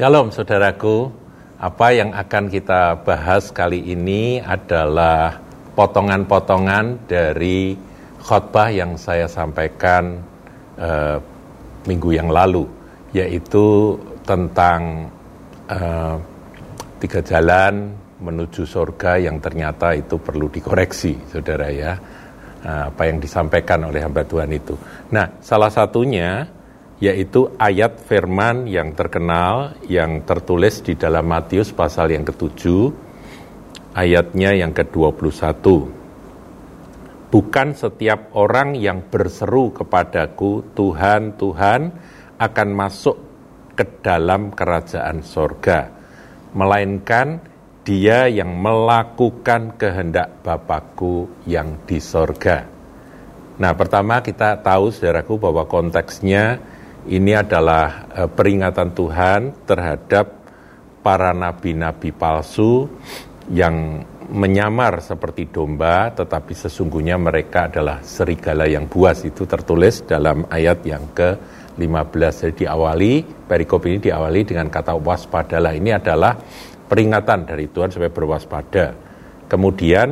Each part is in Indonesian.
Shalom saudaraku, apa yang akan kita bahas kali ini adalah potongan-potongan dari khotbah yang saya sampaikan uh, minggu yang lalu, yaitu tentang uh, tiga jalan menuju surga yang ternyata itu perlu dikoreksi, saudara ya. Uh, apa yang disampaikan oleh hamba Tuhan itu. Nah, salah satunya yaitu ayat firman yang terkenal yang tertulis di dalam Matius pasal yang ketujuh, ayatnya yang ke-21. Bukan setiap orang yang berseru kepadaku, Tuhan, Tuhan, akan masuk ke dalam kerajaan sorga, melainkan dia yang melakukan kehendak Bapakku yang di sorga. Nah, pertama kita tahu, saudaraku, bahwa konteksnya ini adalah uh, peringatan Tuhan terhadap para nabi-nabi palsu yang menyamar seperti domba, tetapi sesungguhnya mereka adalah serigala yang buas. Itu tertulis dalam ayat yang ke-15. Jadi diawali, perikop ini diawali dengan kata waspadalah. Ini adalah peringatan dari Tuhan supaya berwaspada. Kemudian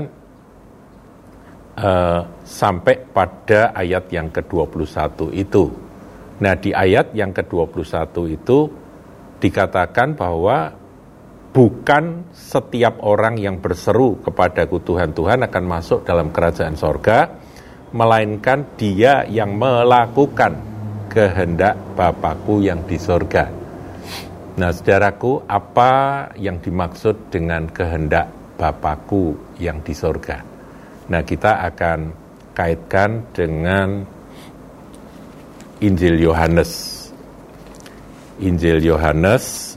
uh, sampai pada ayat yang ke-21 itu Nah di ayat yang ke-21 itu dikatakan bahwa bukan setiap orang yang berseru kepadaku Tuhan Tuhan akan masuk dalam kerajaan sorga, melainkan dia yang melakukan kehendak Bapakku yang di sorga. Nah saudaraku, apa yang dimaksud dengan kehendak Bapakku yang di sorga? Nah kita akan kaitkan dengan Injil Yohanes. Injil Yohanes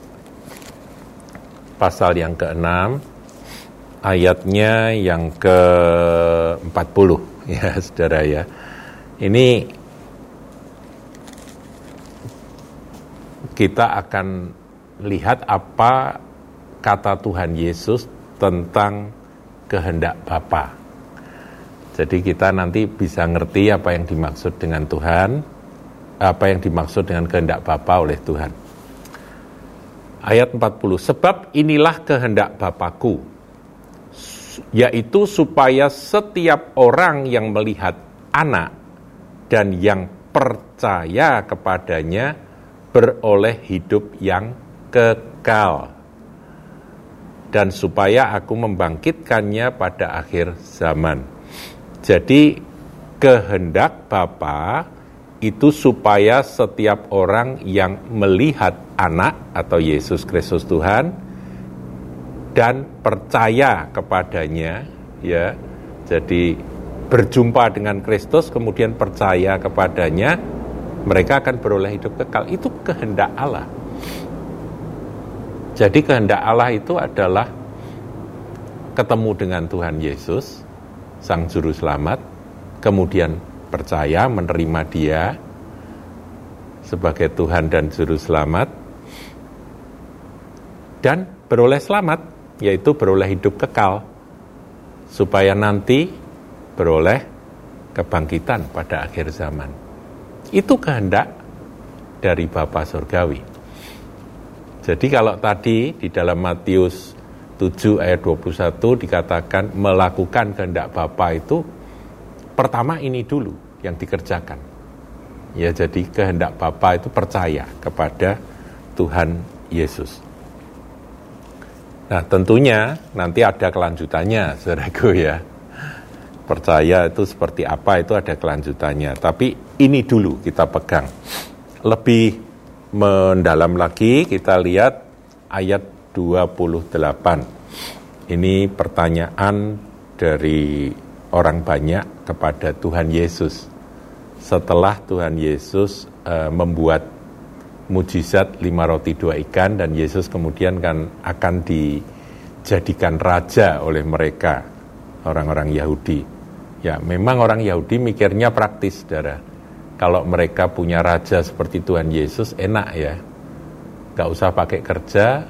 pasal yang ke-6 ayatnya yang ke-40 ya Saudara ya. Ini kita akan lihat apa kata Tuhan Yesus tentang kehendak Bapa. Jadi kita nanti bisa ngerti apa yang dimaksud dengan Tuhan, apa yang dimaksud dengan kehendak Bapa oleh Tuhan. Ayat 40, sebab inilah kehendak Bapakku, yaitu supaya setiap orang yang melihat anak dan yang percaya kepadanya beroleh hidup yang kekal. Dan supaya aku membangkitkannya pada akhir zaman. Jadi kehendak Bapa itu supaya setiap orang yang melihat anak atau Yesus Kristus Tuhan dan percaya kepadanya ya jadi berjumpa dengan Kristus kemudian percaya kepadanya mereka akan beroleh hidup kekal. Itu kehendak Allah. Jadi kehendak Allah itu adalah ketemu dengan Tuhan Yesus sang juru selamat kemudian percaya menerima dia sebagai Tuhan dan Juru Selamat dan beroleh selamat, yaitu beroleh hidup kekal, supaya nanti beroleh kebangkitan pada akhir zaman. Itu kehendak dari Bapa Surgawi. Jadi kalau tadi di dalam Matius 7 ayat 21 dikatakan melakukan kehendak Bapa itu pertama ini dulu yang dikerjakan. Ya, jadi kehendak Bapa itu percaya kepada Tuhan Yesus. Nah, tentunya nanti ada kelanjutannya, saudaraku ya. Percaya itu seperti apa itu ada kelanjutannya. Tapi ini dulu kita pegang. Lebih mendalam lagi kita lihat ayat 28. Ini pertanyaan dari orang banyak kepada Tuhan Yesus. Setelah Tuhan Yesus uh, membuat mujizat lima roti dua ikan dan Yesus kemudian kan akan dijadikan raja oleh mereka orang-orang Yahudi. Ya, memang orang Yahudi mikirnya praktis, saudara. Kalau mereka punya raja seperti Tuhan Yesus, enak ya. Gak usah pakai kerja,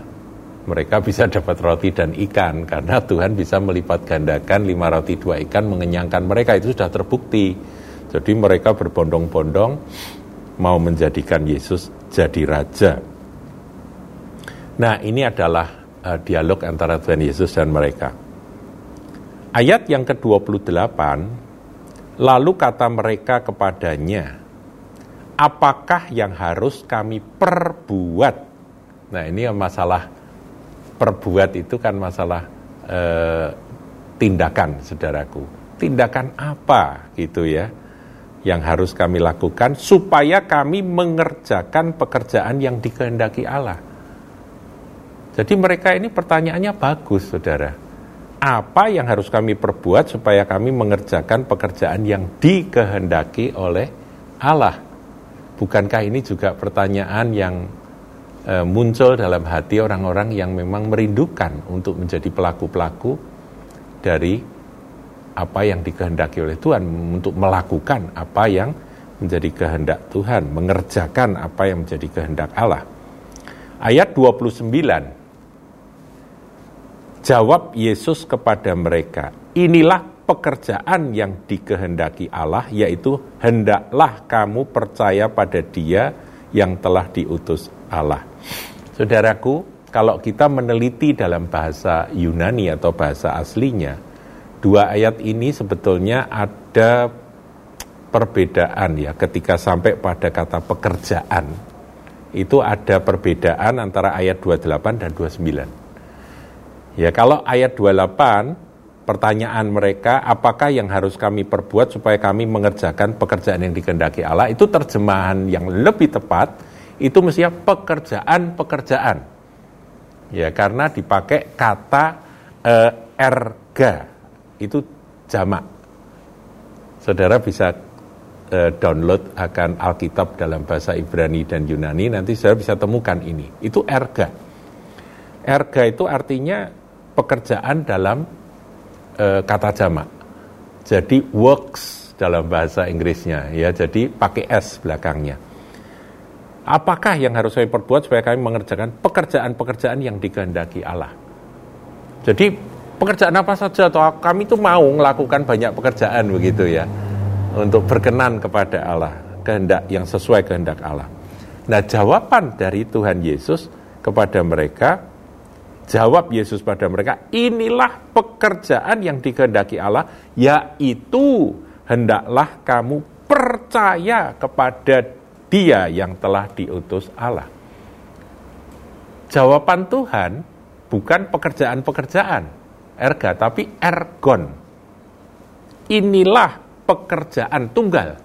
mereka bisa dapat roti dan ikan karena Tuhan bisa melipat gandakan lima roti dua ikan mengenyangkan mereka itu sudah terbukti. Jadi mereka berbondong-bondong mau menjadikan Yesus jadi raja. Nah, ini adalah uh, dialog antara Tuhan Yesus dan mereka. Ayat yang ke-28, lalu kata mereka kepadanya, apakah yang harus kami perbuat? Nah, ini masalah perbuat itu kan masalah uh, tindakan, saudaraku. Tindakan apa gitu ya? Yang harus kami lakukan supaya kami mengerjakan pekerjaan yang dikehendaki Allah. Jadi mereka ini pertanyaannya bagus, saudara. Apa yang harus kami perbuat supaya kami mengerjakan pekerjaan yang dikehendaki oleh Allah? Bukankah ini juga pertanyaan yang e, muncul dalam hati orang-orang yang memang merindukan untuk menjadi pelaku-pelaku dari apa yang dikehendaki oleh Tuhan, untuk melakukan apa yang menjadi kehendak Tuhan, mengerjakan apa yang menjadi kehendak Allah. Ayat 29, jawab Yesus kepada mereka, inilah pekerjaan yang dikehendaki Allah, yaitu hendaklah kamu percaya pada dia yang telah diutus Allah. Saudaraku, kalau kita meneliti dalam bahasa Yunani atau bahasa aslinya, dua ayat ini sebetulnya ada perbedaan ya ketika sampai pada kata pekerjaan. Itu ada perbedaan antara ayat 28 dan 29. Ya, kalau ayat 28 pertanyaan mereka apakah yang harus kami perbuat supaya kami mengerjakan pekerjaan yang dikehendaki Allah itu terjemahan yang lebih tepat itu mestinya pekerjaan-pekerjaan. Ya, karena dipakai kata uh, erga itu jamak. Saudara bisa uh, download akan Alkitab dalam bahasa Ibrani dan Yunani, nanti saudara bisa temukan ini. Itu erga. Erga itu artinya pekerjaan dalam uh, kata jamak. Jadi works dalam bahasa Inggrisnya, ya. Jadi pakai s belakangnya. Apakah yang harus saya perbuat supaya kami mengerjakan pekerjaan-pekerjaan yang dikehendaki Allah? Jadi pekerjaan apa saja atau kami itu mau melakukan banyak pekerjaan begitu ya untuk berkenan kepada Allah kehendak yang sesuai kehendak Allah. Nah jawaban dari Tuhan Yesus kepada mereka jawab Yesus pada mereka inilah pekerjaan yang dikehendaki Allah yaitu hendaklah kamu percaya kepada dia yang telah diutus Allah. Jawaban Tuhan bukan pekerjaan-pekerjaan, erga, tapi ergon. Inilah pekerjaan tunggal.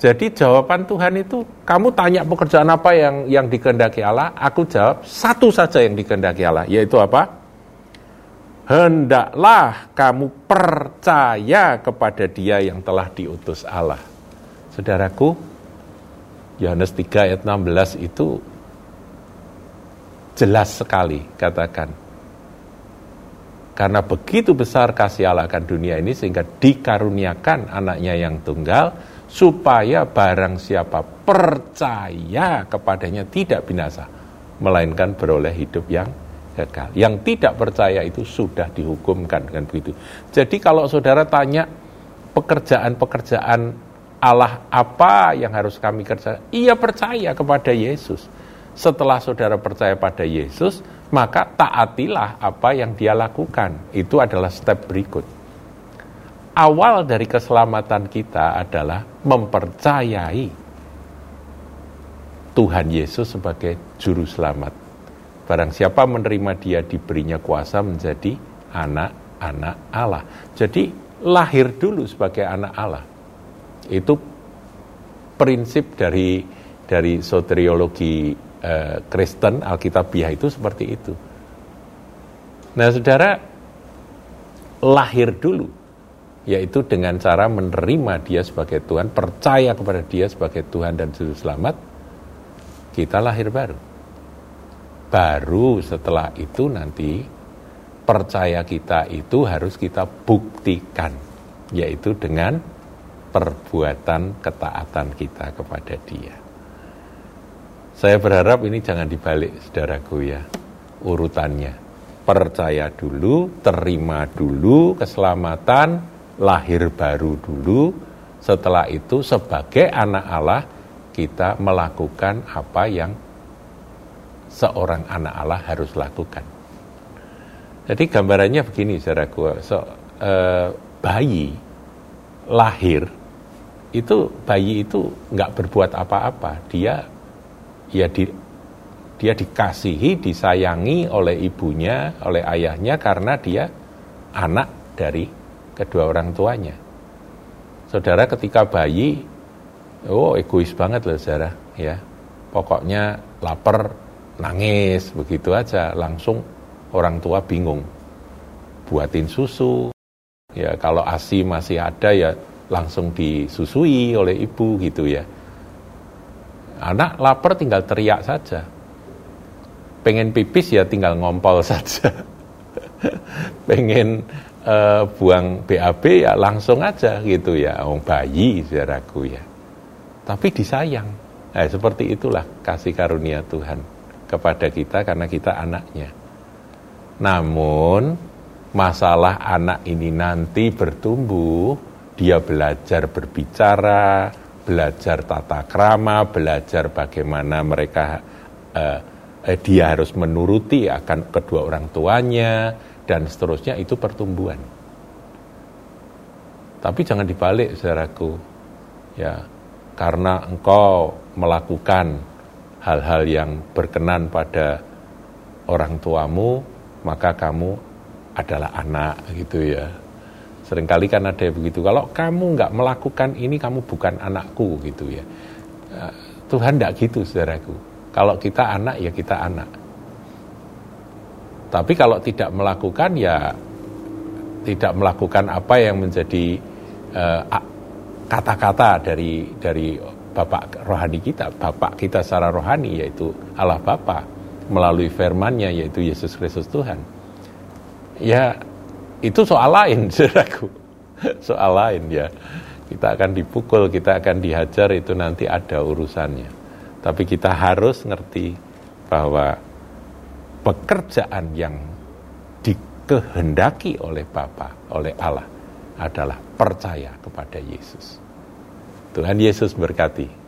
Jadi jawaban Tuhan itu, kamu tanya pekerjaan apa yang yang dikehendaki Allah, aku jawab satu saja yang dikehendaki Allah, yaitu apa? Hendaklah kamu percaya kepada dia yang telah diutus Allah. Saudaraku, Yohanes 3 ayat 16 itu jelas sekali katakan karena begitu besar kasih Allah akan dunia ini sehingga dikaruniakan anaknya yang tunggal supaya barang siapa percaya kepadanya tidak binasa melainkan beroleh hidup yang kekal. Yang tidak percaya itu sudah dihukumkan dengan begitu. Jadi kalau saudara tanya pekerjaan-pekerjaan Allah apa yang harus kami kerjakan? Ia percaya kepada Yesus. Setelah saudara percaya pada Yesus, maka taatilah apa yang dia lakukan. Itu adalah step berikut. Awal dari keselamatan kita adalah mempercayai Tuhan Yesus sebagai juru selamat. Barang siapa menerima dia diberinya kuasa menjadi anak-anak Allah. Jadi lahir dulu sebagai anak Allah. Itu prinsip dari dari soteriologi eh, Kristen Alkitabiah itu seperti itu. Nah, saudara lahir dulu, yaitu dengan cara menerima Dia sebagai Tuhan, percaya kepada Dia sebagai Tuhan dan Juru Selamat, kita lahir baru. Baru setelah itu nanti percaya kita itu harus kita buktikan, yaitu dengan perbuatan ketaatan kita kepada Dia. Saya berharap ini jangan dibalik, saudaraku ya, urutannya. Percaya dulu, terima dulu keselamatan, lahir baru dulu. Setelah itu sebagai anak Allah, kita melakukan apa yang seorang anak Allah harus lakukan. Jadi gambarannya begini, saudaraku, so, eh, bayi lahir itu bayi itu nggak berbuat apa-apa, dia ya di, dia dikasihi, disayangi oleh ibunya, oleh ayahnya karena dia anak dari kedua orang tuanya. Saudara ketika bayi, oh egois banget loh saudara, ya. Pokoknya lapar, nangis, begitu aja, langsung orang tua bingung. Buatin susu, ya kalau ASI masih ada ya langsung disusui oleh ibu gitu ya. Anak lapar tinggal teriak saja. Pengen pipis ya tinggal ngompol saja. Pengen uh, buang BAB ya langsung aja gitu ya, oh, bayi saudaraku ya. Tapi disayang. Nah, seperti itulah kasih karunia Tuhan kepada kita karena kita anaknya. Namun masalah anak ini nanti bertumbuh, dia belajar berbicara, belajar tata krama, belajar bagaimana mereka uh, eh, dia harus menuruti akan kedua orang tuanya, dan seterusnya itu pertumbuhan. Tapi jangan dibalik, saudaraku. Ya, karena engkau melakukan hal-hal yang berkenan pada orang tuamu, maka kamu adalah anak gitu ya. Seringkali kan ada begitu. Kalau kamu nggak melakukan ini, kamu bukan anakku gitu ya. Eh, Tuhan tidak gitu, saudaraku. Kalau kita anak, ya kita anak. Tapi kalau tidak melakukan ya tidak melakukan apa yang menjadi eh, kata-kata dari dari Bapak rohani kita, Bapak kita secara rohani yaitu Allah Bapa melalui firman-Nya yaitu Yesus Kristus Tuhan. Ya itu soal lain, saudaraku. Soal lain ya. Kita akan dipukul, kita akan dihajar itu nanti ada urusannya. Tapi kita harus ngerti bahwa pekerjaan yang dikehendaki oleh Bapa, oleh Allah adalah percaya kepada Yesus. Tuhan Yesus berkati.